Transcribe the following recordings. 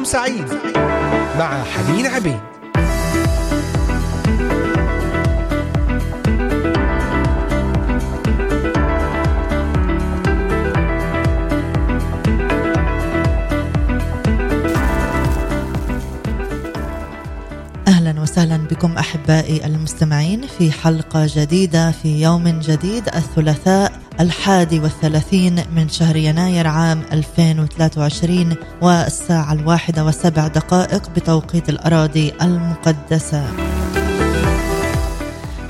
يوم سعيد مع حنين عبيد. وسهلا بكم أحبائي المستمعين في حلقة جديدة في يوم جديد الثلاثاء الحادي والثلاثين من شهر يناير عام 2023 والساعة الواحدة وسبع دقائق بتوقيت الأراضي المقدسة.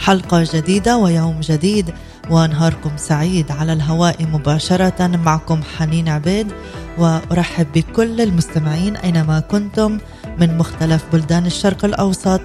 حلقة جديدة ويوم جديد ونهاركم سعيد على الهواء مباشرة معكم حنين عبيد وأرحب بكل المستمعين أينما كنتم من مختلف بلدان الشرق الأوسط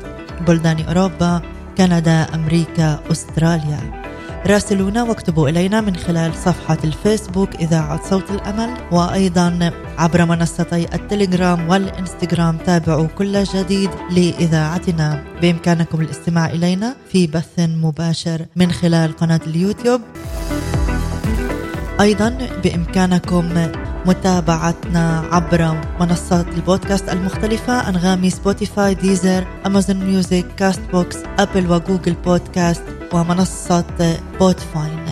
بلدان أوروبا كندا أمريكا أستراليا. راسلونا واكتبوا إلينا من خلال صفحة الفيسبوك إذاعة صوت الأمل وأيضا عبر منصتي التليجرام والإنستغرام تابعوا كل جديد لإذاعتنا. بإمكانكم الاستماع إلينا في بث مباشر من خلال قناة اليوتيوب. أيضا بإمكانكم متابعتنا عبر منصات البودكاست المختلفة أنغامي سبوتيفاي ديزر أمازون ميوزك كاست بوكس أبل وجوجل بودكاست. ومنصة بودفاين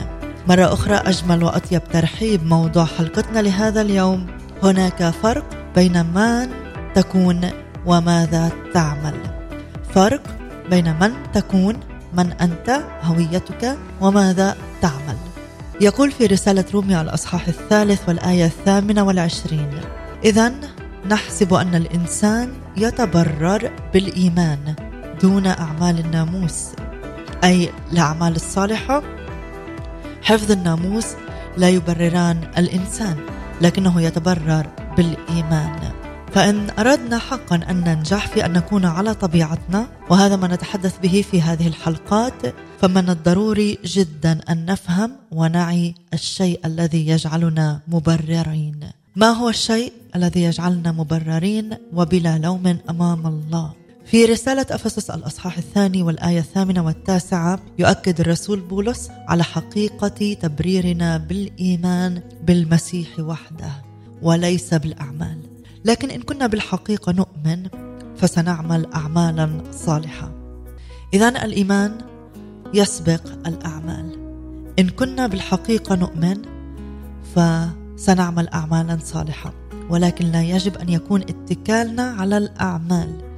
مرة أخرى أجمل وأطيب ترحيب موضوع حلقتنا لهذا اليوم. هناك فرق بين من تكون وماذا تعمل. فرق بين من تكون من أنت هويتك وماذا تعمل. يقول في رسالة روميا الأصحاح الثالث والآية الثامنة والعشرين إذا نحسب أن الإنسان يتبرر بالإيمان دون أعمال الناموس أي الأعمال الصالحة. حفظ الناموس لا يبرران الإنسان لكنه يتبرر بالإيمان. فإن أردنا حقا أن ننجح في أن نكون على طبيعتنا وهذا ما نتحدث به في هذه الحلقات فمن الضروري جدا أن نفهم ونعي الشيء الذي يجعلنا مبررين. ما هو الشيء الذي يجعلنا مبررين وبلا لوم أمام الله؟ في رسالة أفسس الأصحاح الثاني والآية الثامنة والتاسعة يؤكد الرسول بولس على حقيقة تبريرنا بالإيمان بالمسيح وحده وليس بالأعمال. لكن إن كنا بالحقيقة نؤمن فسنعمل أعمالا صالحة. إذا الإيمان يسبق الأعمال. إن كنا بالحقيقة نؤمن فسنعمل أعمالا صالحة. ولكن لا يجب أن يكون اتكالنا على الأعمال.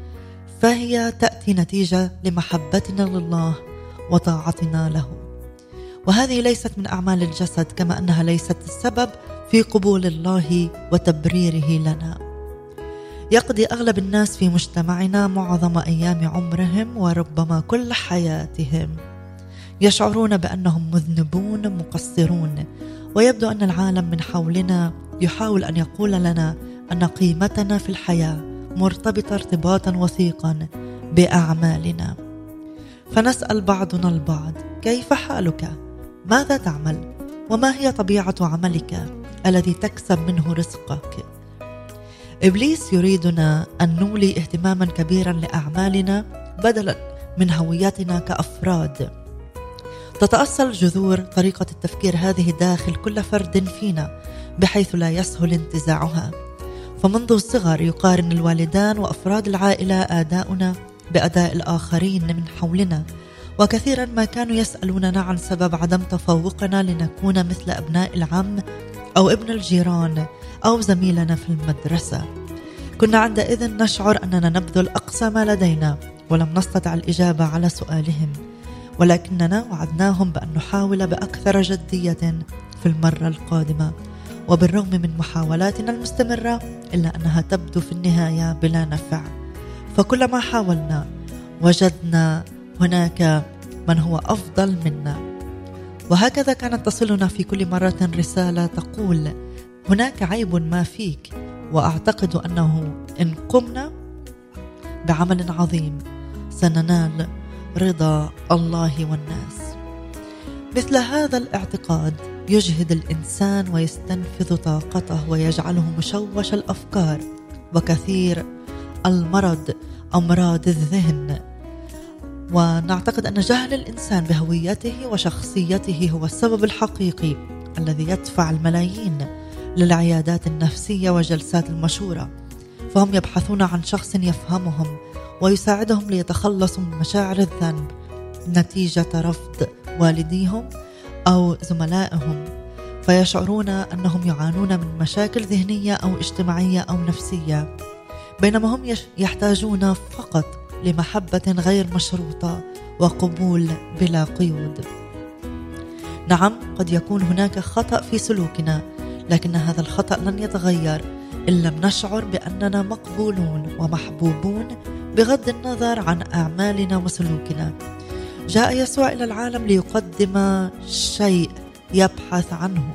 فهي تأتي نتيجة لمحبتنا لله وطاعتنا له. وهذه ليست من أعمال الجسد كما أنها ليست السبب في قبول الله وتبريره لنا. يقضي أغلب الناس في مجتمعنا معظم أيام عمرهم وربما كل حياتهم. يشعرون بأنهم مذنبون مقصرون ويبدو أن العالم من حولنا يحاول أن يقول لنا أن قيمتنا في الحياة مرتبطة ارتباطا وثيقا بأعمالنا. فنسأل بعضنا البعض كيف حالك؟ ماذا تعمل؟ وما هي طبيعة عملك الذي تكسب منه رزقك؟ إبليس يريدنا أن نولي اهتماما كبيرا لأعمالنا بدلا من هويتنا كأفراد. تتأصل جذور طريقة التفكير هذه داخل كل فرد فينا بحيث لا يسهل انتزاعها. فمنذ الصغر يقارن الوالدان وأفراد العائلة آداؤنا بأداء الآخرين من حولنا وكثيرا ما كانوا يسألوننا عن سبب عدم تفوقنا لنكون مثل أبناء العم أو ابن الجيران أو زميلنا في المدرسة. كنا عندئذ نشعر أننا نبذل أقصى ما لدينا ولم نستطع الإجابة على سؤالهم ولكننا وعدناهم بأن نحاول بأكثر جدية في المرة القادمة. وبالرغم من محاولاتنا المستمرة إلا أنها تبدو في النهاية بلا نفع. فكلما حاولنا وجدنا هناك من هو أفضل منا. وهكذا كانت تصلنا في كل مرة رسالة تقول هناك عيب ما فيك. وأعتقد أنه إن قمنا بعمل عظيم سننال رضا الله والناس. مثل هذا الاعتقاد يجهد الإنسان ويستنفذ طاقته ويجعله مشوش الأفكار وكثير المرض أمراض الذهن. ونعتقد أن جهل الإنسان بهويته وشخصيته هو السبب الحقيقي الذي يدفع الملايين للعيادات النفسية وجلسات المشوره فهم يبحثون عن شخص يفهمهم ويساعدهم ليتخلصوا من مشاعر الذنب نتيجة رفض والديهم أو زملائهم فيشعرون أنهم يعانون من مشاكل ذهنية أو اجتماعية أو نفسية بينما هم يحتاجون فقط لمحبة غير مشروطة وقبول بلا قيود. نعم قد يكون هناك خطأ في سلوكنا لكن هذا الخطأ لن يتغير إن لم نشعر بأننا مقبولون ومحبوبون بغض النظر عن أعمالنا وسلوكنا. جاء يسوع إلى العالم ليقدم شيء يبحث عنه.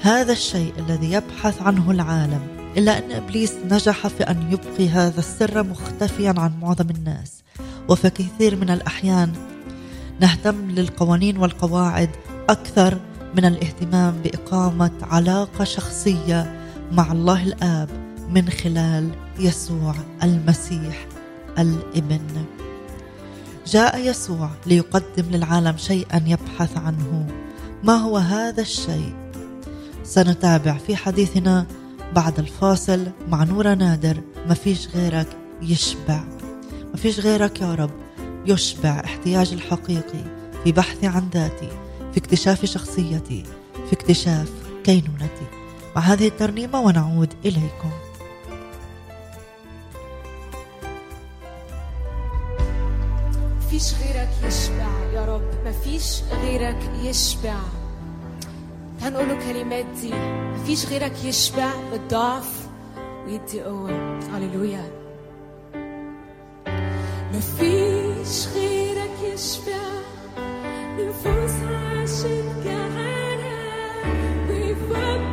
هذا الشيء الذي يبحث عنه العالم. إلا أن إبليس نجح في أن يبقي هذا السر مختفيا عن معظم الناس. وفي كثير من الأحيان نهتم للقوانين والقواعد أكثر من الاهتمام بإقامة علاقة شخصية مع الله الآب من خلال يسوع المسيح الإبن. جاء يسوع ليقدم للعالم شيئا يبحث عنه. ما هو هذا الشيء؟ سنتابع في حديثنا بعد الفاصل مع نورة نادر. ما فيش غيرك يشبع. ما فيش غيرك يا رب يشبع احتياجي الحقيقي في بحثي عن ذاتي في اكتشاف شخصيتي في اكتشاف كينونتي. مع هذه الترنيمة ونعود إليكم. فيش غيرك يشبع. يا رب ما فيش غيرك يشبع. هنقوله كلمات دي. ما فيش غيرك يشبع. بالضعف ويدي قوة. هللويا. ما فيش غيرك يشبع. نفوس عاشت جعانة ويفكر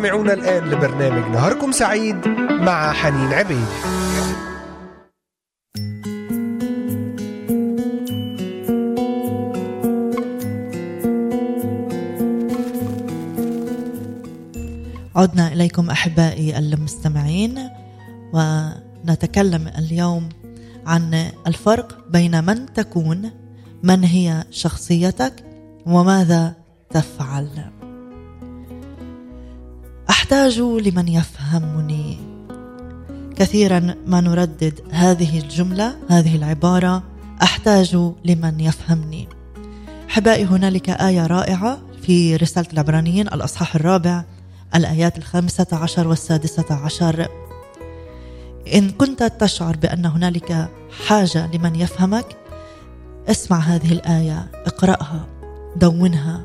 تستمعون الآن لبرنامج نهاركم سعيد مع حنين عبيد. عدنا إليكم أحبائي المستمعين ونتكلم اليوم عن الفرق بين من تكون من هي شخصيتك وماذا تفعل. احتاج لمن يفهمني. كثيرا ما نردد هذه الجملة هذه العبارة أحتاج لمن يفهمني. احبائي هنالك آية رائعة في رسالة العبرانيين الأصحاح الرابع الآيات الخامسة عشر والسادسة عشر. إن كنت تشعر بأن هنالك حاجة لمن يفهمك اسمع هذه الآية اقرأها دونها.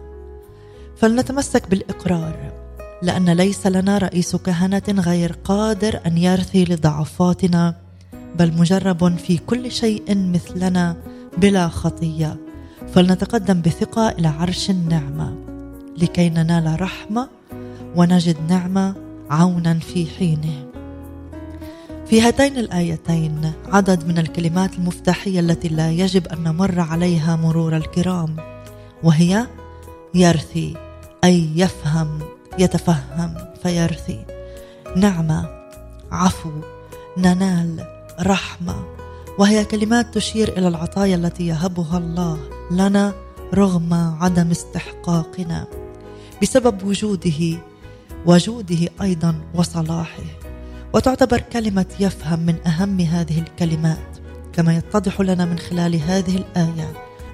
فلنتمسك بالإقرار. لأن ليس لنا رئيس كهنة غير قادر أن يرثي لضعفاتنا بل مجرب في كل شيء مثلنا بلا خطية. فلنتقدم بثقة إلى عرش النعمة لكي ننال رحمة ونجد نعمة عونا في حينه. في هاتين الآيتين عدد من الكلمات المفتاحية التي لا يجب أن نمر عليها مرور الكرام وهي يرثي أي يفهم. يتفهم فيرثي. نعمه عفو ننال رحمة. وهي كلمات تشير إلى العطايا التي يهبها الله لنا رغم عدم استحقاقنا. بسبب وجوده وجوده أيضا وصلاحه. وتعتبر كلمة يفهم من أهم هذه الكلمات كما يتضح لنا من خلال هذه الآية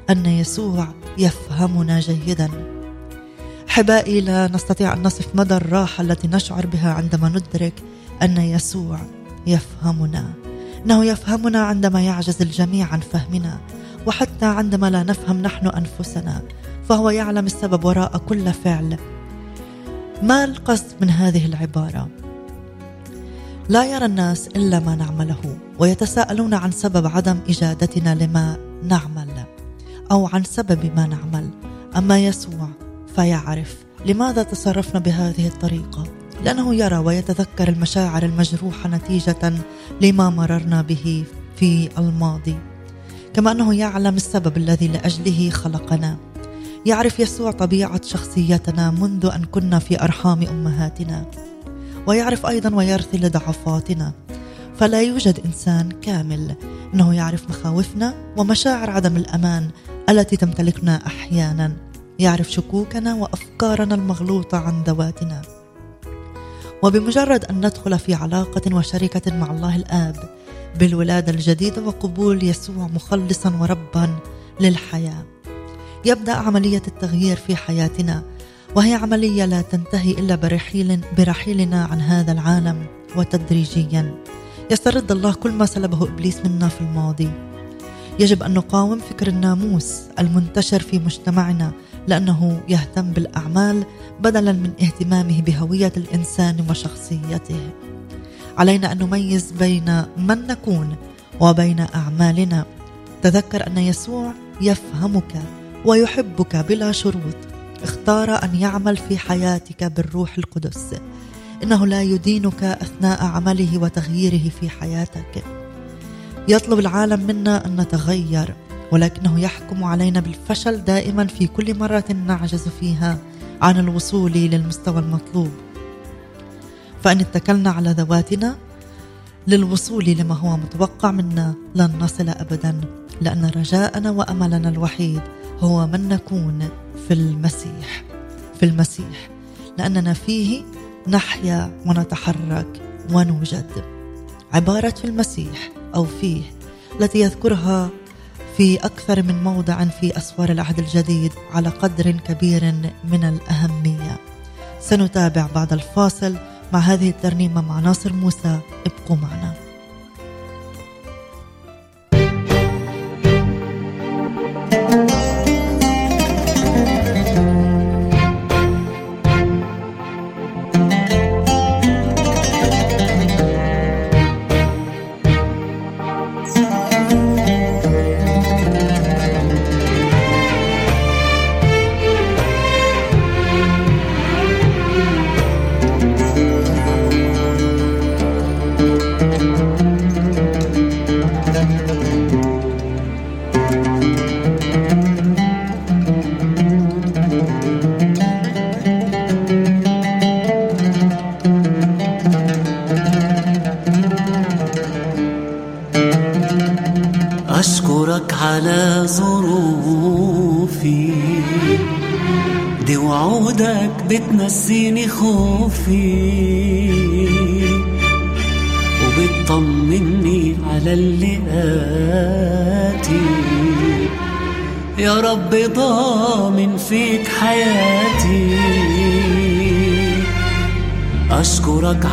أن يسوع يفهمنا جيدا. احبائي لا نستطيع أن نصف مدى الراحة التي نشعر بها عندما ندرك أن يسوع يفهمنا. إنه يفهمنا عندما يعجز الجميع عن فهمنا وحتى عندما لا نفهم نحن أنفسنا فهو يعلم السبب وراء كل فعل. ما القصد من هذه العبارة؟ لا يرى الناس إلا ما نعمله ويتساءلون عن سبب عدم إجادتنا لما نعمل أو عن سبب ما نعمل. أما يسوع فيعرف لماذا تصرفنا بهذه الطريقة. لأنه يرى ويتذكر المشاعر المجروحة نتيجة لما مررنا به في الماضي. كما أنه يعلم السبب الذي لأجله خلقنا. يعرف يسوع طبيعة شخصيتنا منذ أن كنا في أرحام أمهاتنا. ويعرف أيضا ويرثي لضعفاتنا فلا يوجد إنسان كامل أنه يعرف مخاوفنا ومشاعر عدم الأمان التي تمتلكنا أحيانا. يعرف شكوكنا وأفكارنا المغلوطة عن ذواتنا. وبمجرد أن ندخل في علاقة وشركة مع الله الآب بالولادة الجديدة وقبول يسوع مخلصا وربا للحياة. يبدأ عملية التغيير في حياتنا وهي عملية لا تنتهي إلا برحيل برحيلنا عن هذا العالم وتدريجيا. يسترد الله كل ما سلبه إبليس منا في الماضي. يجب أن نقاوم فكر الناموس المنتشر في مجتمعنا لأنه يهتم بالأعمال بدلا من اهتمامه بهوية الإنسان وشخصيته. علينا أن نميز بين من نكون وبين أعمالنا. تذكر أن يسوع يفهمك ويحبك بلا شروط. اختار أن يعمل في حياتك بالروح القدس. إنه لا يدينك أثناء عمله وتغييره في حياتك. يطلب العالم منا أن نتغير. ولكنه يحكم علينا بالفشل دائما في كل مرة نعجز فيها عن الوصول للمستوى المطلوب. فإن اتكلنا على ذواتنا للوصول لما هو متوقع منا لن نصل ابدا لأن رجاءنا وأملنا الوحيد هو من نكون في المسيح. في المسيح. لأننا فيه نحيا ونتحرك ونوجد. عبارة في المسيح أو فيه التي يذكرها في أكثر من موضع في أسوار العهد الجديد على قدر كبير من الأهمية. سنتابع بعد الفاصل مع هذه الترنيمة مع ناصر موسى. ابقوا معنا.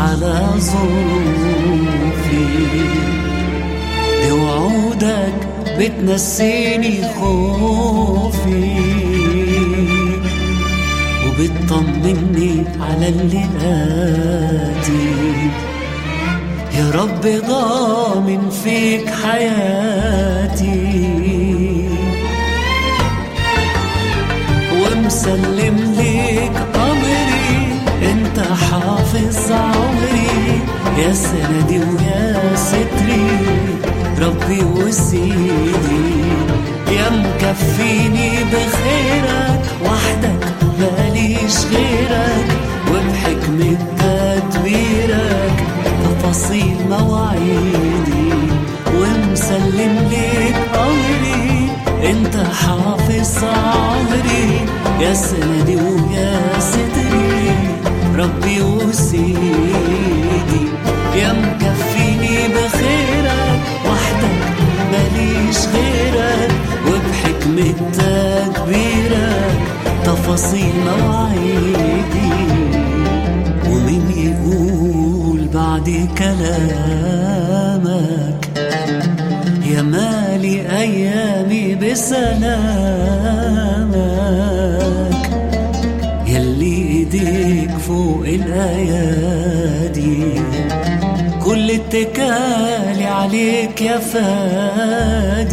على ظروفي دي وعودك بتنسيني خوفي. وبتطمني على اللي آتي يا رب ضامن فيك حياتي. ومسلم يا سندي ويا ستري ربي وسيدي. يا مكفيني بخيرك وحدك ماليش غيرك. وبحكمة تدبيرك تفاصيل مواعيدي. ومسلم ليك أمري أنت حافظ عمري. يا سندي ويا ستري ربي وسيدي. يا مكفيني بخيرك وحدك ماليش غيرك وبحكمة تدبيرك تفاصيل مواعيدي. ومين يقول بعد كلامك؟ يا مالي أيامي بسلامك. يلي إيديك فوق كل اتكالي عليك يا فادي.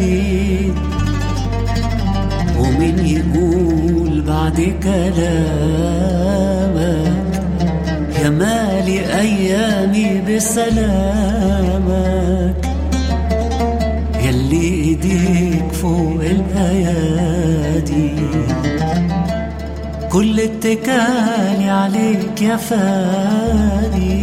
ومين يقول بعد كلامك يا مالي أيامي بسلامك. يلي إيديك فوق الأيادي. كل اتكالي عليك يا فادي.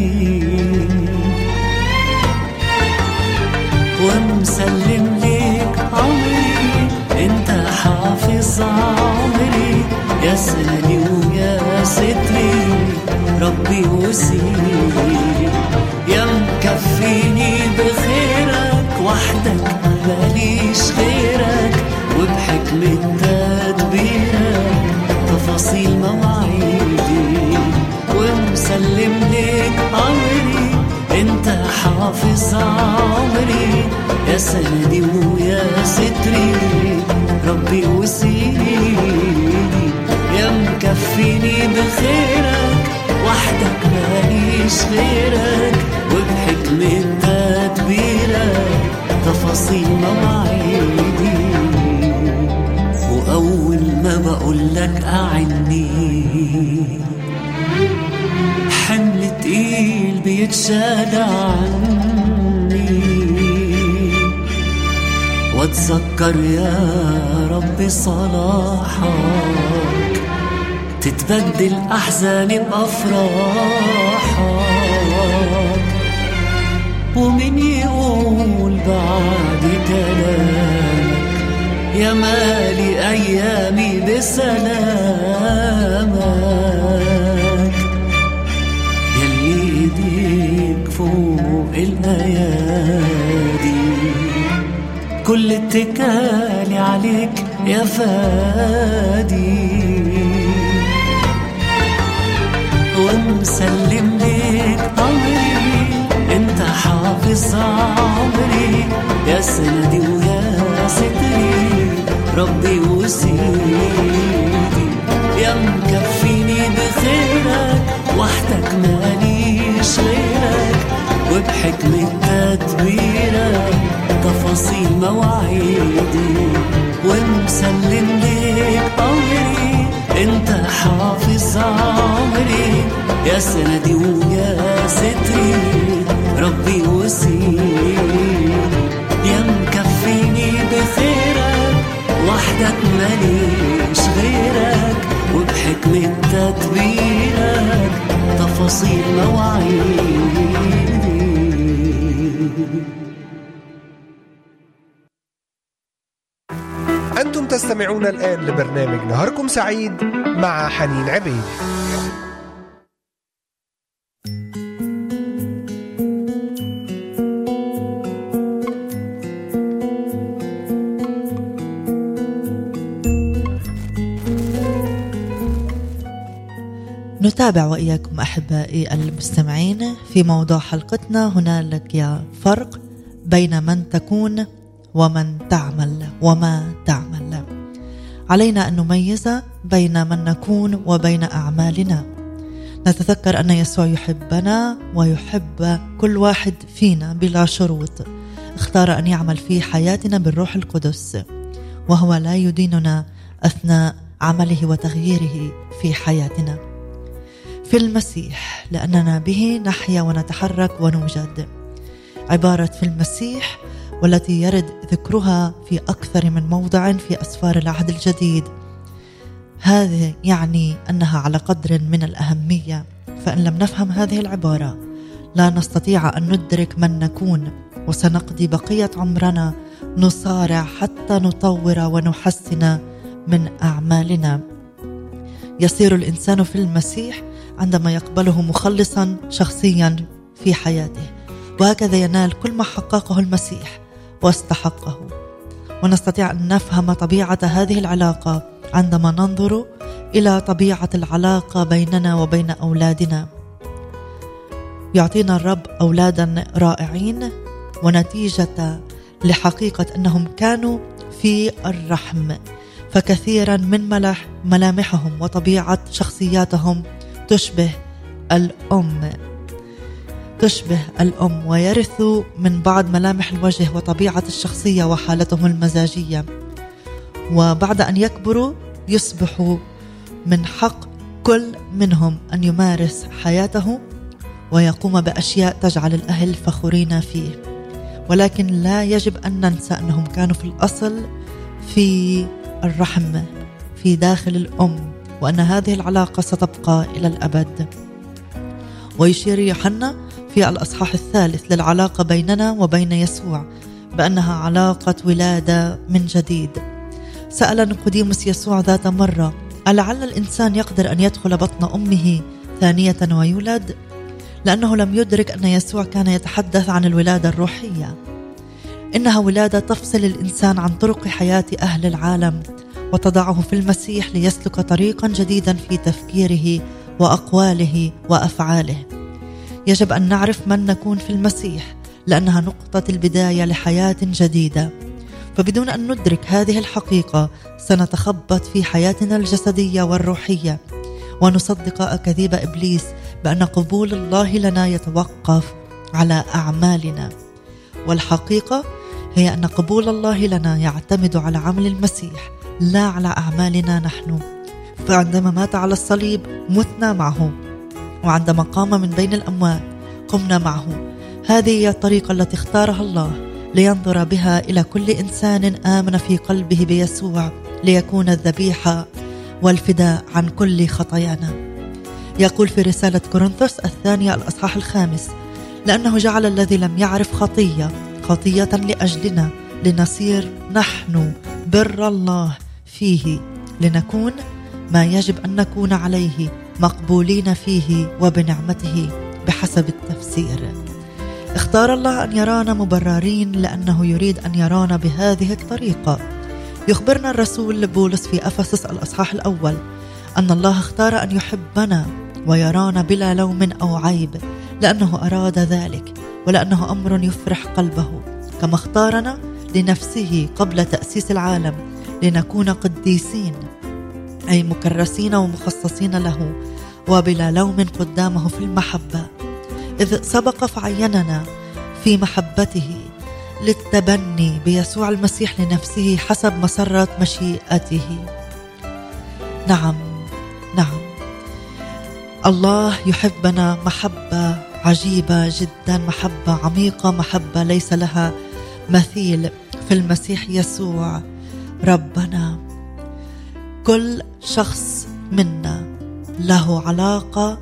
سندي ويا ستري ربي وسيدي يا مكفيني بخيرك وحدك ماليش غيرك. وبحكمة تدبيرك تفاصيل مواعيدي. وأول ما بقولك أعني. حمل تقيل بيتشال عني. واتذكر يا رب صلاحك تتبدل أحزاني بأفراحك. ومن يقول بعد كلامك يا مالي أيامي بسلامك. يلي ايديك فوق الايادي كل اتكالي عليك يا فادي. ومسلم ليك امري انت حافظ عمري. يا سندي ويا ستري ربي وسيدي. يا مكفيني بخيرك وحدك ماليش غيرك. وبحكمة تدبيرك تفاصيل مواعيدي. ومسلم ليك أمري انت حافظ عمري. يا سندي ويا ستري. ربي وسيدي يا مكفيني بخيرك. وحدك ماليش غيرك. وبحكمة تدبيرك تفاصيل مواعيدي. تستمعون الآن لبرنامج نهاركم سعيد مع حنين عبيد. نتابع وإياكم أحبائي المستمعين في موضوع حلقتنا. هنالك فرق بين من تكون ومن تعمل وما تعمل. علينا أن نميز بين من نكون وبين أعمالنا. نتذكر أن يسوع يحبنا ويحب كل واحد فينا بلا شروط. اختار أن يعمل في حياتنا بالروح القدس وهو لا يديننا أثناء عمله وتغييره في حياتنا. في المسيح لأننا به نحيا ونتحرك ونوجد عبارة في المسيح والتي يرد ذكرها في أكثر من موضع في أسفار العهد الجديد. هذا يعني أنها على قدر من الأهمية. فإن لم نفهم هذه العبارة لا نستطيع أن ندرك من نكون وسنقضي بقية عمرنا نصارع حتى نطور ونحسن من أعمالنا. يصير الإنسان في المسيح عندما يقبله مخلصا شخصيا في حياته. وهكذا ينال كل ما حققه المسيح واستحقه. ونستطيع أن نفهم طبيعة هذه العلاقة عندما ننظر إلى طبيعة العلاقة بيننا وبين أولادنا. يعطينا الرب أولادا رائعين ونتيجة لحقيقة أنهم كانوا في الرحم فكثيرا من ملامحهم وطبيعة شخصياتهم تشبه الأم. تشبه الأم ويرثوا من بعض ملامح الوجه وطبيعة الشخصية وحالتهم المزاجية. وبعد أن يكبروا يصبحوا من حق كل منهم أن يمارس حياته ويقوم بأشياء تجعل الأهل فخورين فيه. ولكن لا يجب أن ننسى أنهم كانوا في الأصل في الرحم في داخل الأم وأن هذه العلاقة ستبقى إلى الأبد. ويشير يوحنا في الأصحاح الثالث للعلاقة بيننا وبين يسوع بأنها علاقة ولادة من جديد. سأل نقوديموس يسوع ذات مرة ألعل الإنسان يقدر أن يدخل بطن أمه ثانية ويولد؟ لأنه لم يدرك أن يسوع كان يتحدث عن الولادة الروحية. إنها ولادة تفصل الإنسان عن طرق حياة أهل العالم وتضعه في المسيح ليسلك طريقا جديدا في تفكيره وأقواله وأفعاله. يجب أن نعرف من نكون في المسيح لأنها نقطة البداية لحياة جديدة. فبدون أن ندرك هذه الحقيقة سنتخبط في حياتنا الجسدية والروحية. ونصدق أكاذيب إبليس بأن قبول الله لنا يتوقف على أعمالنا. والحقيقة هي أن قبول الله لنا يعتمد على عمل المسيح لا على أعمالنا نحن. فعندما مات على الصليب متنا معه. وعندما قام من بين الأموات قمنا معه. هذه هي الطريقة التي اختارها الله لينظر بها إلى كل إنسان آمن في قلبه بيسوع ليكون الذبيحة والفداء عن كل خطايانا. يقول في رسالة كورنثوس الثانية الأصحاح الخامس لأنه جعل الذي لم يعرف خطية خطية لأجلنا لنصير نحن بر الله فيه لنكون ما يجب أن نكون عليه مقبولين فيه وبنعمته بحسب التفسير. اختار الله أن يرانا مبررين لأنه يريد أن يرانا بهذه الطريقة. يخبرنا الرسول بولس في أفسس الأصحاح الأول أن الله اختار أن يحبنا ويرانا بلا لوم أو عيب لأنه أراد ذلك ولأنه أمر يفرح قلبه. كما اختارنا لنفسه قبل تأسيس العالم لنكون قديسين. أي مكرسين ومخصصين له وبلا لوم قدامه في المحبة. إذ سبق فعيننا في محبته للتبني بيسوع المسيح لنفسه حسب مسره مشيئته. نعم نعم. الله يحبنا محبة عجيبة جدا محبة عميقة محبة ليس لها مثيل في المسيح يسوع. ربنا كل شخص منا له علاقة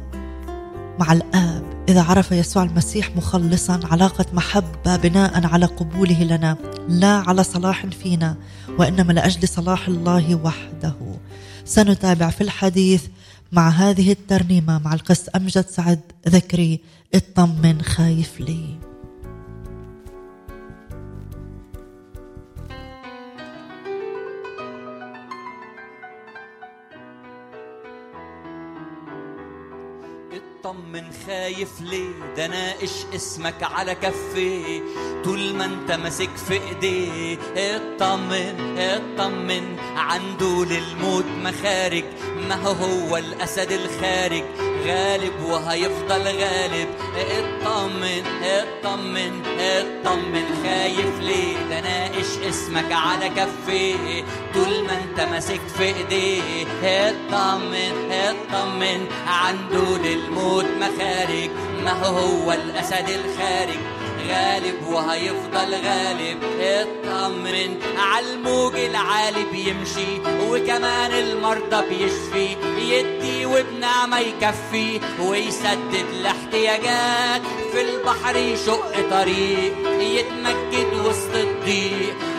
مع الآب. إذا عرف يسوع المسيح مخلصا علاقة محبة بناء على قبوله لنا لا على صلاح فينا وإنما لأجل صلاح الله وحده. سنتابع في الحديث مع هذه الترنيمة. مع القس أمجد سعد ذكري اطمن خايف لي. اطمن خايف ليه؟ ده ناقش اسمك على كفي طول ما انت ماسك في ايديه اطمن اطمن. عنده للموت مخارج ما هو الأسد الخارج. غالب وهيفضل غالب. اطمن اطمن اطمن. خايف ليه؟ ده ناقش اسمك على كفيه طول ما انت ماسك في ايديه. اطمن اطمن. عنده للموت مخارج. ما هو الأسد الخارج؟ غالب وهيفضل غالب. اطمن عالموج العالي بيمشي وكمان المرضى بيشفي. يدي وبنعمة يكفي ويسدد الاحتياجات. في البحر يشق طريق يتمجد وسط الضيق.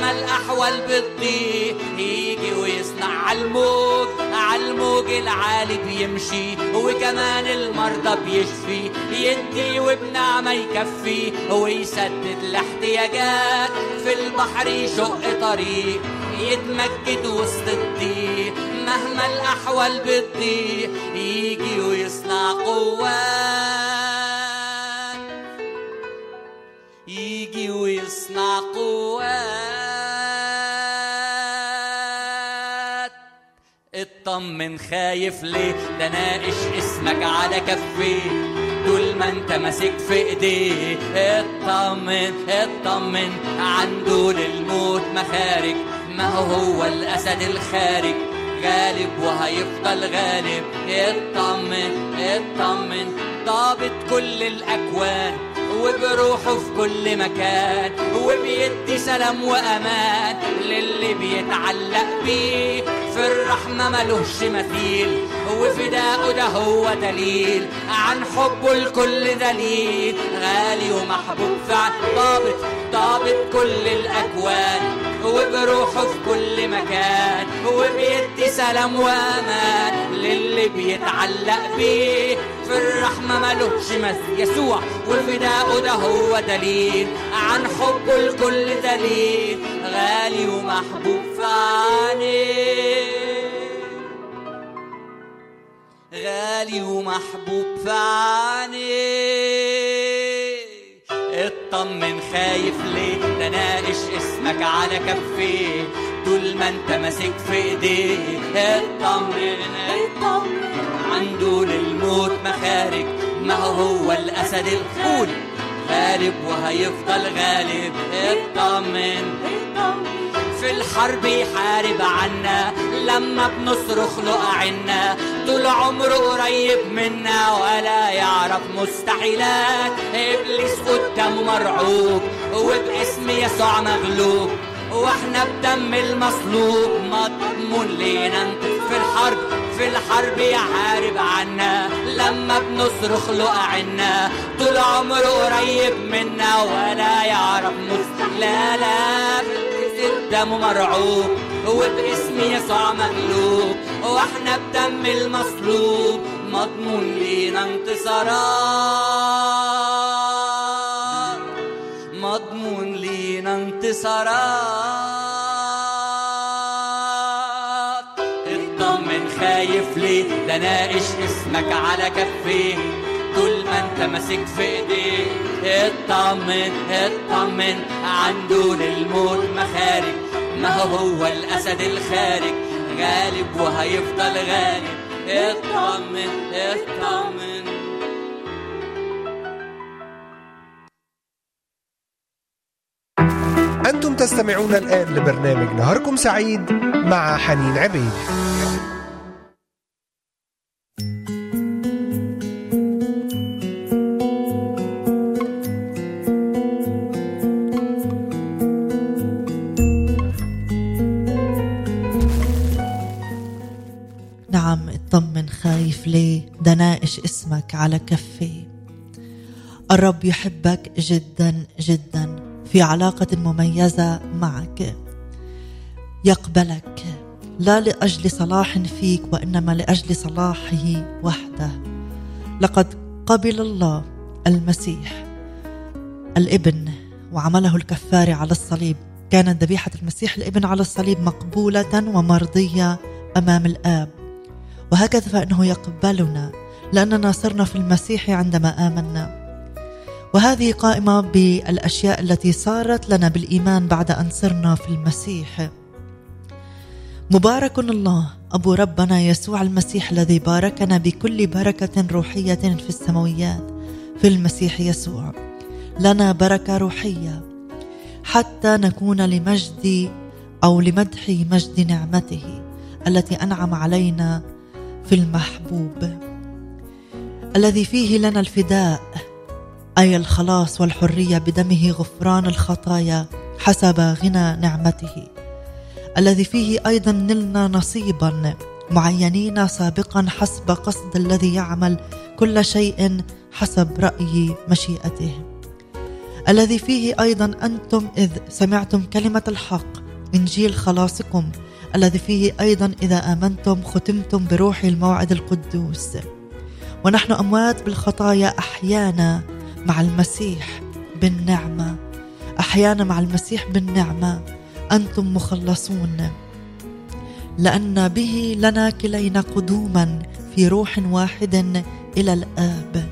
مهما الأحوال بتضيق. يجي ويصنع عالموج عالموج العالي بيمشي وكمان المرضى بيشفي. يدي وبنعمة يكفي ويسدد الاحتياجات. في البحر يشق طريق يتمجد وسط الضيق. مهما الأحوال بتضيق يجي ويصنع قوات. يجي ويصنع قوات. اطمن خايف ليه؟ ده ناقش اسمك على كفيه. طول ما أنت ماسك في إيديه اطمن اطمن. عنده للموت مخارج ما هو الأسد الخارج. غالب وهيفضل غالب. اطمن اطمن. ضابط كل الأكوان. وبروحه في كل مكان وبيدي سلام وأمان للي بيتعلق بيه في الرحمة ملوش مثيل وفداءه ده هو دليل. عن حبه الكل دليل غالي ومحبوب فعل ضابط ضابط كل الأكوان. وبروحه في كل مكان وبيدي سلام وأمان للي بيتعلق بيه. في الرحمة ملوش مثيل يسوع وفداءه ده هو دليل عن حبه الكل دليل. غالي ومحبوب في عينيه غالي ومحبوب في عينيه اطمن خايف ليه؟ ده ناقش اسمك على كفيه. طول ما انت ماسك في ايديه. اطمن اطمن عنده للموت مخارج. ما هو الأسد الخول غالب وهيفضل غالب. اطمن في الحرب يحارب عنا. لما بنصرخ له أعنا طول عمره قريب منا ولا يعرف مستحيلات. إبليس قدامه مرعوب وباسم يسوع مغلوب. وإحنا بدم المصلوب. مضمون لينا. في الحرب في الحرب يحارب عنا. لما بنصرخ له أعنا طول عمره قريب منا ولا يعرف مستحيل لا لا قدامه مرعوب وباسم يسوع مغلوب وإحنا بدم المصلوب مضمون لينا انتصارات. مضمون لينا انتصارات. اطمن خايف ليه؟ ده ناقش اسمك على كفيه. انت ماسك في ايديه اطمن اطمن. عنده للموت مخارج ما هو الأسد الخارج؟ غالب وهيفضل غالب. اطمن اطمن. أنتم تستمعون الآن لبرنامج نهاركم سعيد مع حنين عبيد. اطمن خايف ليه ده ناقش اسمك على كفي. الرب يحبك جدا جدا في علاقة مميزة معك. يقبلك لا لأجل صلاح فيك وإنما لأجل صلاحه وحده. لقد قبل الله المسيح الإبن وعمله الكفاري على الصليب. كانت ذبيحة المسيح الإبن على الصليب مقبولة ومرضية أمام الآب. وهكذا فإنه يقبلنا لأننا صرنا في المسيح عندما آمنا. وهذه قائمة بالأشياء التي صارت لنا بالإيمان بعد أن صرنا في المسيح. مبارك الله أبو ربنا يسوع المسيح الذي باركنا بكل بركة روحية في السماويات في المسيح يسوع. لنا بركة روحية حتى نكون لمجد أو لمدح مجد نعمته التي أنعم علينا في المحبوب الذي فيه لنا الفداء أي الخلاص والحرية بدمه غفران الخطايا حسب غنى نعمته. الذي فيه أيضا نلنا نصيبا معينين سابقا حسب قصد الذي يعمل كل شيء حسب رأي مشيئته. الذي فيه أيضا أنتم إذ سمعتم كلمة الحق إنجيل خلاصكم الذي فيه أيضا إذا آمنتم ختمتم بروح الموعد القدوس. ونحن أموات بالخطايا أحيانا مع المسيح بالنعمة. أحيانا مع المسيح بالنعمة. أنتم مخلصون. لأن به لنا كلينا قدوما في روح واحد إلى الآب.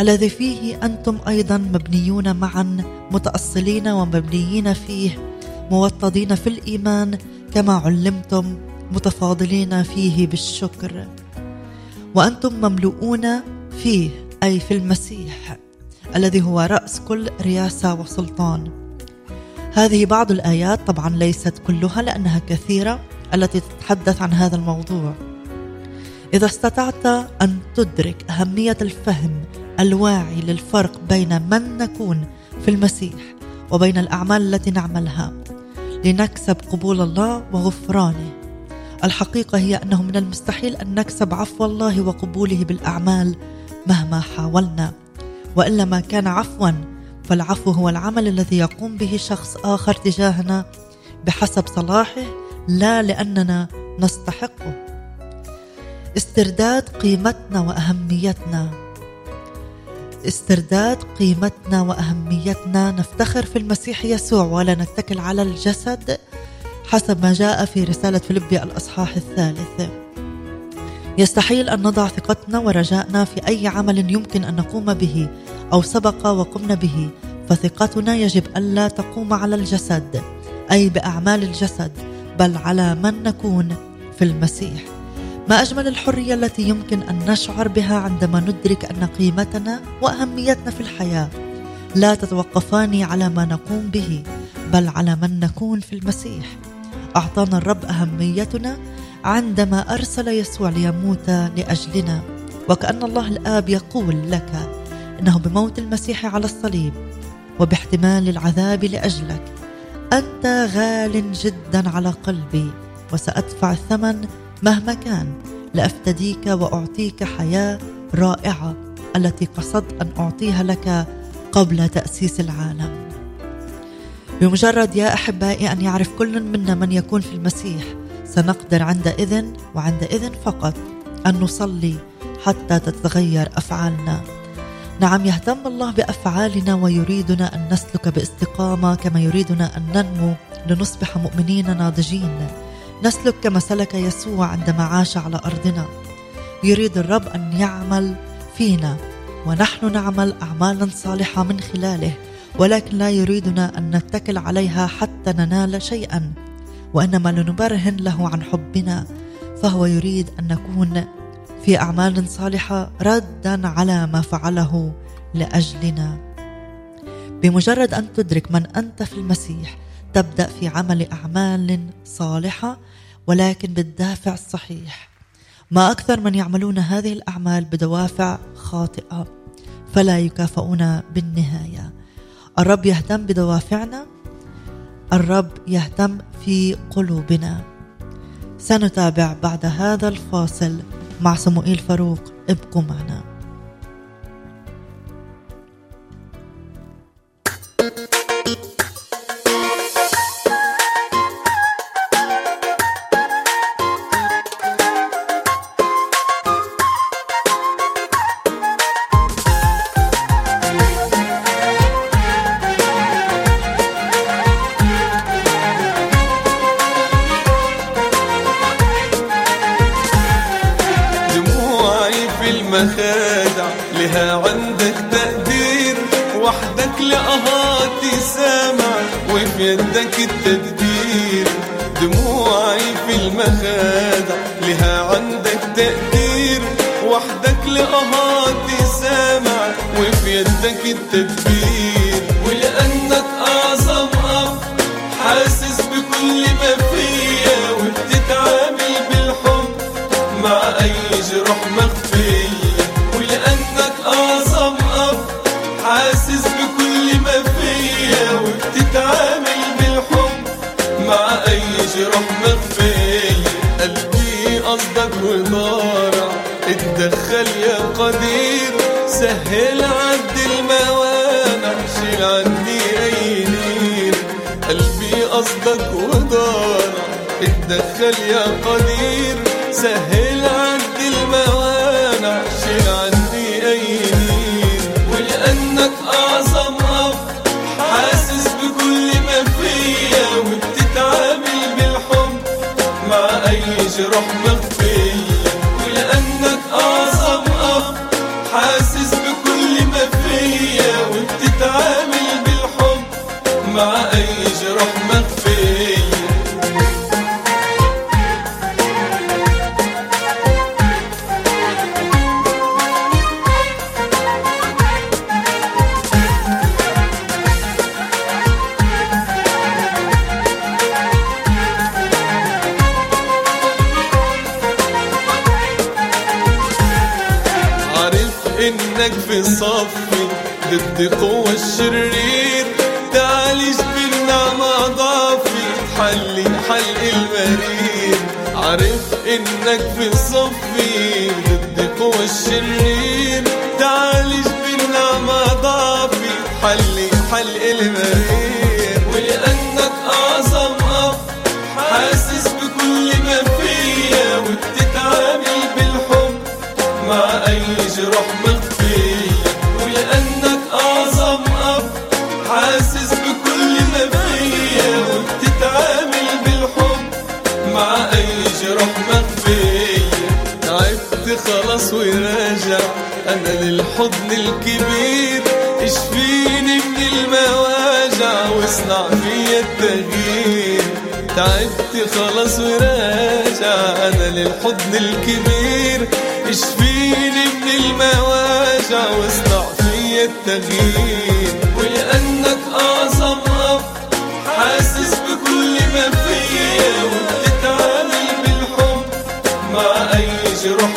الذي فيه أنتم أيضا مبنيون معا متأصلين ومبنيين فيه موطدين في الإيمان كما علمتم متفاضلين فيه بالشكر وأنتم مملؤون فيه أي في المسيح الذي هو رأس كل رياسة وسلطان. هذه بعض الآيات طبعا ليست كلها لأنها كثيرة التي تتحدث عن هذا الموضوع. إذا استطعت أن تدرك أهمية الفهم الواعي للفرق بين من نكون في المسيح وبين الأعمال التي نعملها لنكسب قبول الله وغفرانه. الحقيقة هي أنه من المستحيل أن نكسب عفو الله وقبوله بالأعمال مهما حاولنا. وإلا ما كان عفوا فالعفو هو العمل الذي يقوم به شخص آخر تجاهنا بحسب صلاحه لا لأننا نستحقه. استرداد قيمتنا وأهميتنا. استرداد قيمتنا وأهميتنا. نفتخر في المسيح يسوع ولا نتكل على الجسد حسب ما جاء في رسالة فيلبي الأصحاح الثالث. يستحيل أن نضع ثقتنا ورجائنا في أي عمل يمكن أن نقوم به أو سبق وقمنا به فثقتنا يجب ألا تقوم على الجسد أي بأعمال الجسد بل على من نكون في المسيح. ما أجمل الحرية التي يمكن أن نشعر بها عندما ندرك أن قيمتنا وأهميتنا في الحياة لا تتوقفان على ما نقوم به بل على من نكون في المسيح. أعطانا الرب أهميتنا عندما أرسل يسوع ليموت لأجلنا. وكأن الله الآب يقول لك إنه بموت المسيح على الصليب وباحتمال العذاب لأجلك. أنت غال جدا على قلبي وسأدفع الثمن مهما كان لأفتديك وأعطيك حياة رائعة التي قصدت أن أعطيها لك قبل تأسيس العالم. بمجرد يا أحبائي أن يعرف كل منا من يكون في المسيح سنقدر عندئذ وعندئذ فقط أن نصلي حتى تتغير أفعالنا. نعم يهتم الله بأفعالنا ويريدنا أن نسلك باستقامة كما يريدنا أن ننمو لنصبح مؤمنين ناضجين. نسلك كما سلك يسوع عندما عاش على أرضنا. يريد الرب أن يعمل فينا ونحن نعمل اعمالا صالحة من خلاله ولكن لا يريدنا أن نتكل عليها حتى ننال شيئا وإنما لنبرهن له عن حبنا. فهو يريد أن نكون في أعمال صالحة ردا على ما فعله لأجلنا. بمجرد أن تدرك من أنت في المسيح تبدأ في عمل أعمال صالحة ولكن بالدافع الصحيح. ما أكثر من يعملون هذه الأعمال بدوافع خاطئة فلا يكافئون بالنهاية. الرب يهتم بدوافعنا الرب يهتم في قلوبنا. سنتابع بعد هذا الفاصل مع صموئيل فاروق ابقوا معنا. لها عندك تقدير وحدك لقهاتي سامع وفي يدك التدبير دموعي في المخادع لها عندك تقدير. وحدك لقهاتي سامع وفي يدك التدبير اتدخل يا قدير سهل عد الموانع شيل عني أي نير. ولأنك أعظم أب حاسس بكل ما فيا وبتتعامل بالحب مع أي جروح ضد قوة الشرير تعالج بالنعمة ضعفي تحلي حلق المرير. عارف إنك في أنا للحضن الكبير اشفيني من المواجع واصنع فيا التغيير ولأنك أعظم أب حاسس بكل ما فيا. وبتتعامل بالحب مع أي جروح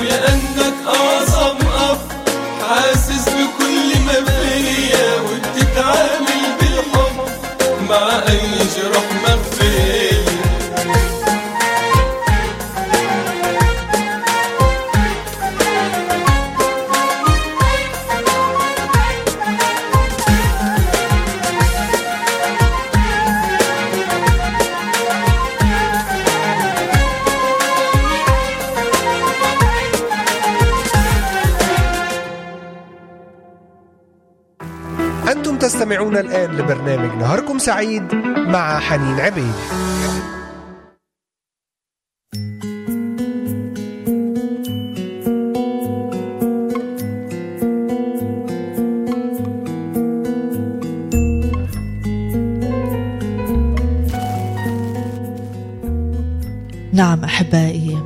ولأنك أعظم أب حاسس بكل ما فيا. وبتتعامل بالحب مع أي جروح مخفية الآن لبرنامج نهاركم سعيد مع حنين عبيد. نعم أحبائي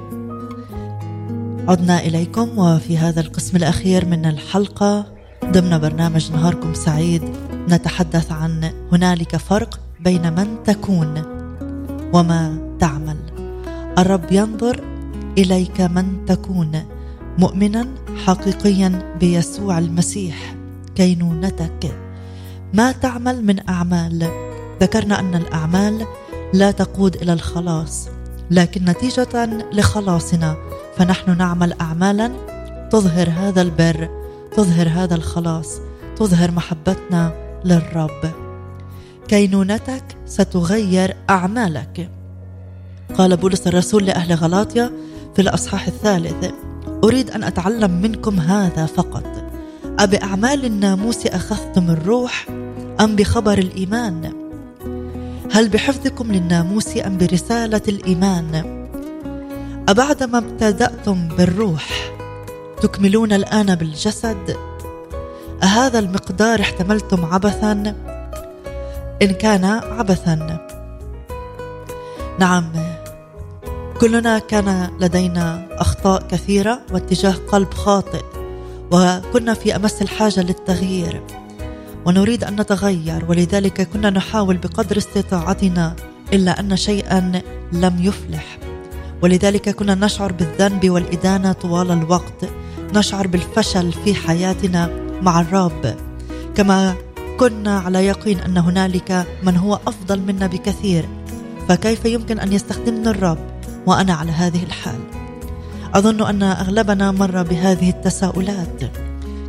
عدنا إليكم وفي هذا القسم الأخير من الحلقة ضمن برنامج نهاركم سعيد نتحدث عن هنالك فرق بين من تكون وما تعمل. الرب ينظر إليك من تكون مؤمنا حقيقيا بيسوع المسيح كينونتك ما تعمل من أعمال؟ ذكرنا أن الأعمال لا تقود إلى الخلاص لكن نتيجة لخلاصنا. فنحن نعمل اعمالا تظهر هذا البر تظهر هذا الخلاص تظهر محبتنا للرب. كينونتك ستغير أعمالك. قال بولس الرسول لأهل غلاطيا في الأصحاح الثالث أريد أن أتعلم منكم هذا فقط. أبأعمال الناموس أخذتم الروح أم بخبر الإيمان؟ هل بحفظكم للناموس أم برسالة الإيمان؟ أبعدما ابتدأتم بالروح تكملون الآن بالجسد؟ أهذا المقدار احتملتم عبثا؟ إن كان عبثا. نعم كلنا كان لدينا أخطاء كثيرة واتجاه قلب خاطئ وكنا في أمس الحاجة للتغيير ونريد أن نتغير ولذلك كنا نحاول بقدر استطاعتنا إلا أن شيئا لم يفلح. ولذلك كنا نشعر بالذنب والإدانة طوال الوقت نشعر بالفشل في حياتنا مع الرب. كما كنا على يقين أن هنالك من هو أفضل منا بكثير فكيف يمكن أن يستخدمني الرب وأنا على هذه الحال؟ أظن أن أغلبنا مر بهذه التساؤلات.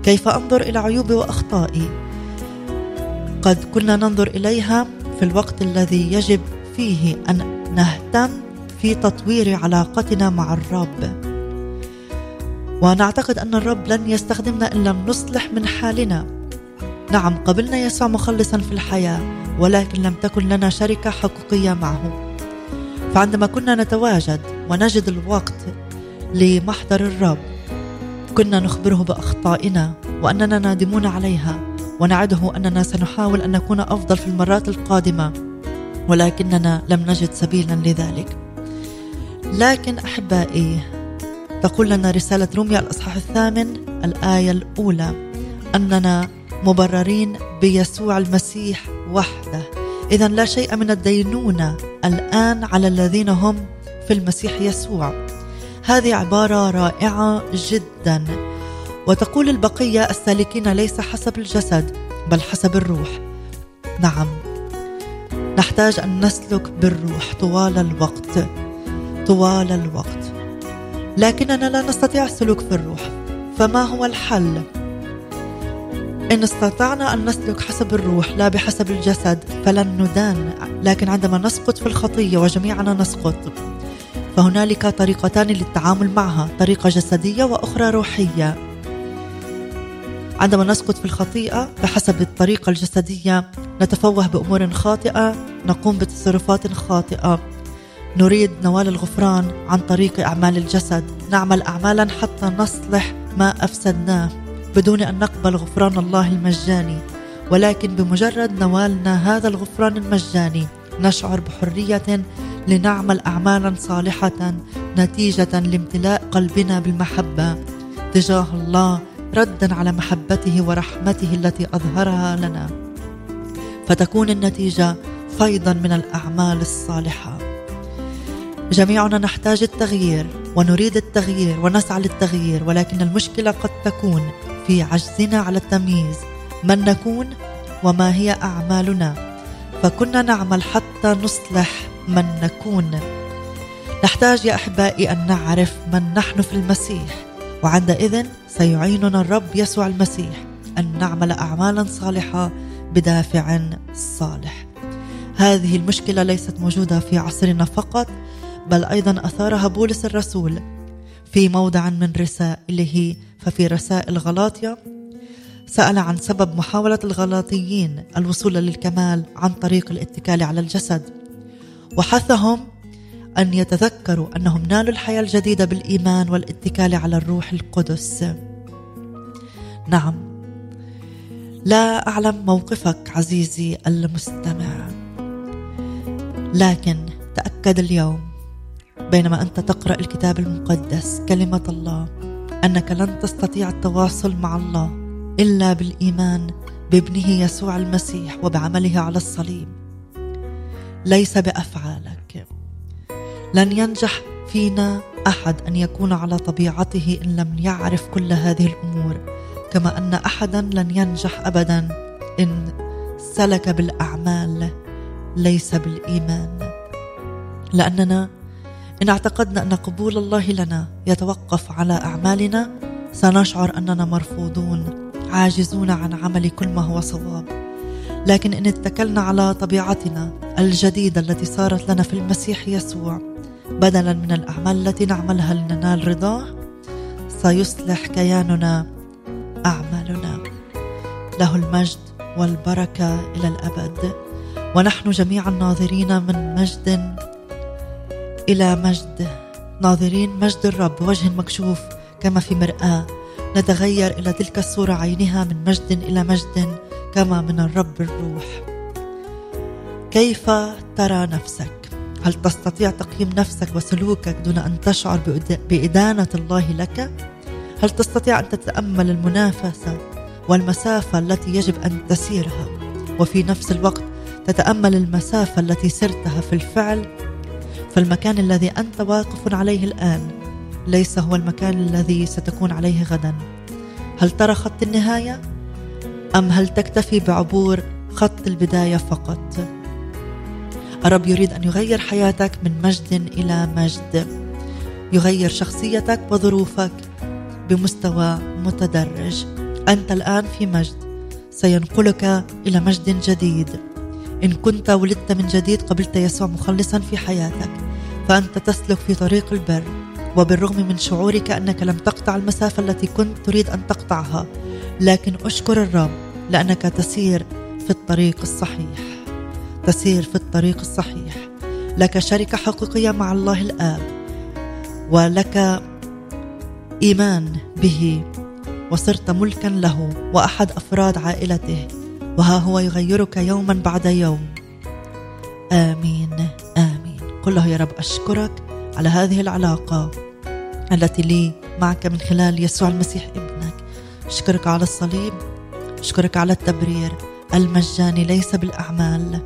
كيف أنظر إلى عيوبي وأخطائي؟ قد كنا ننظر إليها في الوقت الذي يجب فيه أن نهتم في تطوير علاقتنا مع الرب. ونعتقد أن الرب لن يستخدمنا إن لم نصلح من حالنا. نعم قبلنا يسوع مخلصا في الحياة ولكن لم تكن لنا شركة حقيقية معه. فعندما كنا نتواجد ونجد الوقت لمحضر الرب كنا نخبره بأخطائنا وأننا نادمون عليها ونعده أننا سنحاول أن نكون أفضل في المرات القادمة ولكننا لم نجد سبيلا لذلك. لكن أحبائي تقول لنا رسالة روميا الأصحاح الثامن الآية الأولى. أننا مبررين بيسوع المسيح وحده. إذا لا شيء من الدينونة الآن على الذين هم في المسيح يسوع. هذه عبارة رائعة جدا. وتقول البقية السالكين ليس حسب الجسد بل حسب الروح. نعم. نحتاج أن نسلك بالروح طوال الوقت. طوال الوقت. لكننا لا نستطيع السلوك في الروح. فما هو الحل؟ إن استطعنا أن نسلك حسب الروح لا بحسب الجسد فلن ندان. لكن عندما نسقط في الخطية وجميعنا نسقط. فهنالك طريقتان للتعامل معها طريقة جسدية وأخرى روحية. عندما نسقط في الخطيئة بحسب الطريقة الجسدية نتفوه بأمور خاطئة نقوم بتصرفات خاطئة. نريد نوال الغفران عن طريق أعمال الجسد. نعمل أعمالا حتى نصلح ما أفسدناه. بدون أن نقبل غفران الله المجاني ولكن بمجرد نوالنا هذا الغفران المجاني نشعر بحرية لنعمل أعمالا صالحة نتيجة لامتلاء قلبنا بالمحبة. تجاه الله ردا على محبته ورحمته التي أظهرها لنا. فتكون النتيجة فيضا من الأعمال الصالحة. جميعنا نحتاج التغيير ونريد التغيير ونسعى للتغيير ولكن المشكلة قد تكون في عجزنا على التمييز من نكون وما هي أعمالنا. فكنا نعمل حتى نصلح من نكون. نحتاج يا أحبائي أن نعرف من نحن في المسيح وعندئذ سيعيننا الرب يسوع المسيح أن نعمل أعمالا صالحة بدافع صالح. هذه المشكلة ليست موجودة في عصرنا فقط بل أيضا أثارها بولس الرسول في موضع من رسائله. ففي رسائل غلاطيا سأل عن سبب محاولة الغلاطيين الوصول للكمال عن طريق الاتكال على الجسد وحثهم أن يتذكروا أنهم نالوا الحياة الجديدة بالإيمان والاتكال على الروح القدس. نعم لا أعلم موقفك عزيزي المستمع لكن تأكد اليوم بينما أنت تقرأ الكتاب المقدس كلمة الله أنك لن تستطيع التواصل مع الله إلا بالإيمان بابنه يسوع المسيح وبعمله على الصليب. ليس بأفعالك. لن ينجح فينا أحد أن يكون على طبيعته إن لم يعرف كل هذه الأمور كما أن أحدا لن ينجح أبدا إن سلك بالأعمال ليس بالإيمان. لأننا إن اعتقدنا أن قبول الله لنا يتوقف على أعمالنا سنشعر أننا مرفوضون عاجزون عن عمل كل ما هو صواب. لكن إن اتكلنا على طبيعتنا الجديدة التي صارت لنا في المسيح يسوع بدلا من الأعمال التي نعملها لننال رضاه سيصلح كياننا أعمالنا. له المجد والبركة إلى الأبد. ونحن جميعا ناظرين من مجد إلى مجد ناظرين مجد الرب بوجه مكشوف كما في مرآة نتغير إلى تلك الصورة عينها من مجد إلى مجد كما من الرب الروح كيف ترى نفسك؟ هل تستطيع تقييم نفسك وسلوكك دون أن تشعر بإدانة الله لك؟ هل تستطيع أن تتأمل المنافسة والمسافة التي يجب أن تسيرها وفي نفس الوقت تتأمل المسافة التي سرتها في الفعل فالمكان الذي أنت واقف عليه الآن ليس هو المكان الذي ستكون عليه غدا. هل ترى خط النهاية؟ أم هل تكتفي بعبور خط البداية فقط؟ الرب يريد أن يغير حياتك من مجد إلى مجد. يغير شخصيتك وظروفك بمستوى متدرج. أنت الآن في مجد. سينقلك إلى مجد جديد. إن كنت ولدت من جديد قبلت يسوع مخلصا في حياتك فأنت تسلك في طريق البر وبالرغم من شعورك أنك لم تقطع المسافة التي كنت تريد أن تقطعها لكن أشكر الرب لأنك تسير في الطريق الصحيح. تسير في الطريق الصحيح. لك شركه حقيقية مع الله الآب ولك إيمان به وصرت ملكا له وأحد أفراد عائلته. وها هو يغيرك يوما بعد يوم. آمين آمين. قل له يا رب أشكرك على هذه العلاقة التي لي معك من خلال يسوع المسيح ابنك. أشكرك على الصليب أشكرك على التبرير المجاني ليس بالأعمال.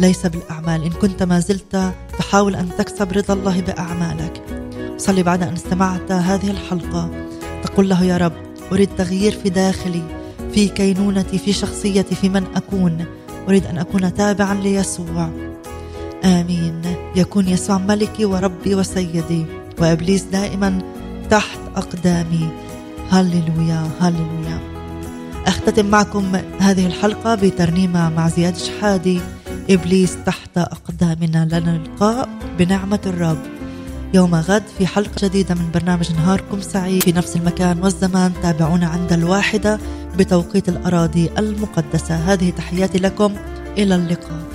ليس بالأعمال. إن كنت ما زلت تحاول أن تكسب رضا الله بأعمالك. صلي بعد أن استمعت هذه الحلقة. تقول له يا رب أريد تغيير في داخلي. في كينونتي في شخصيتي في من أكون. أريد أن أكون تابعا ليسوع. آمين. يكون يسوع ملكي وربي وسيدي. وإبليس دائما تحت أقدامي. هللويا هللويا. أختتم معكم هذه الحلقة بترنيمة مع زياد شحادي. إبليس تحت أقدامنا. لنا لقاء بنعمة الرب. يوم غد في حلقة جديدة من برنامج نهاركم سعيد. في نفس المكان والزمان تابعونا عند الواحدة بتوقيت الأراضي المقدسة. هذه تحياتي لكم. إلى اللقاء.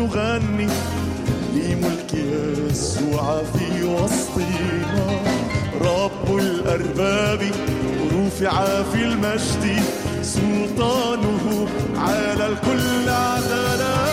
ونغني لملك يسوع في وسطنا رب الأرباب رفع في المجد سلطانه على الكل عدلا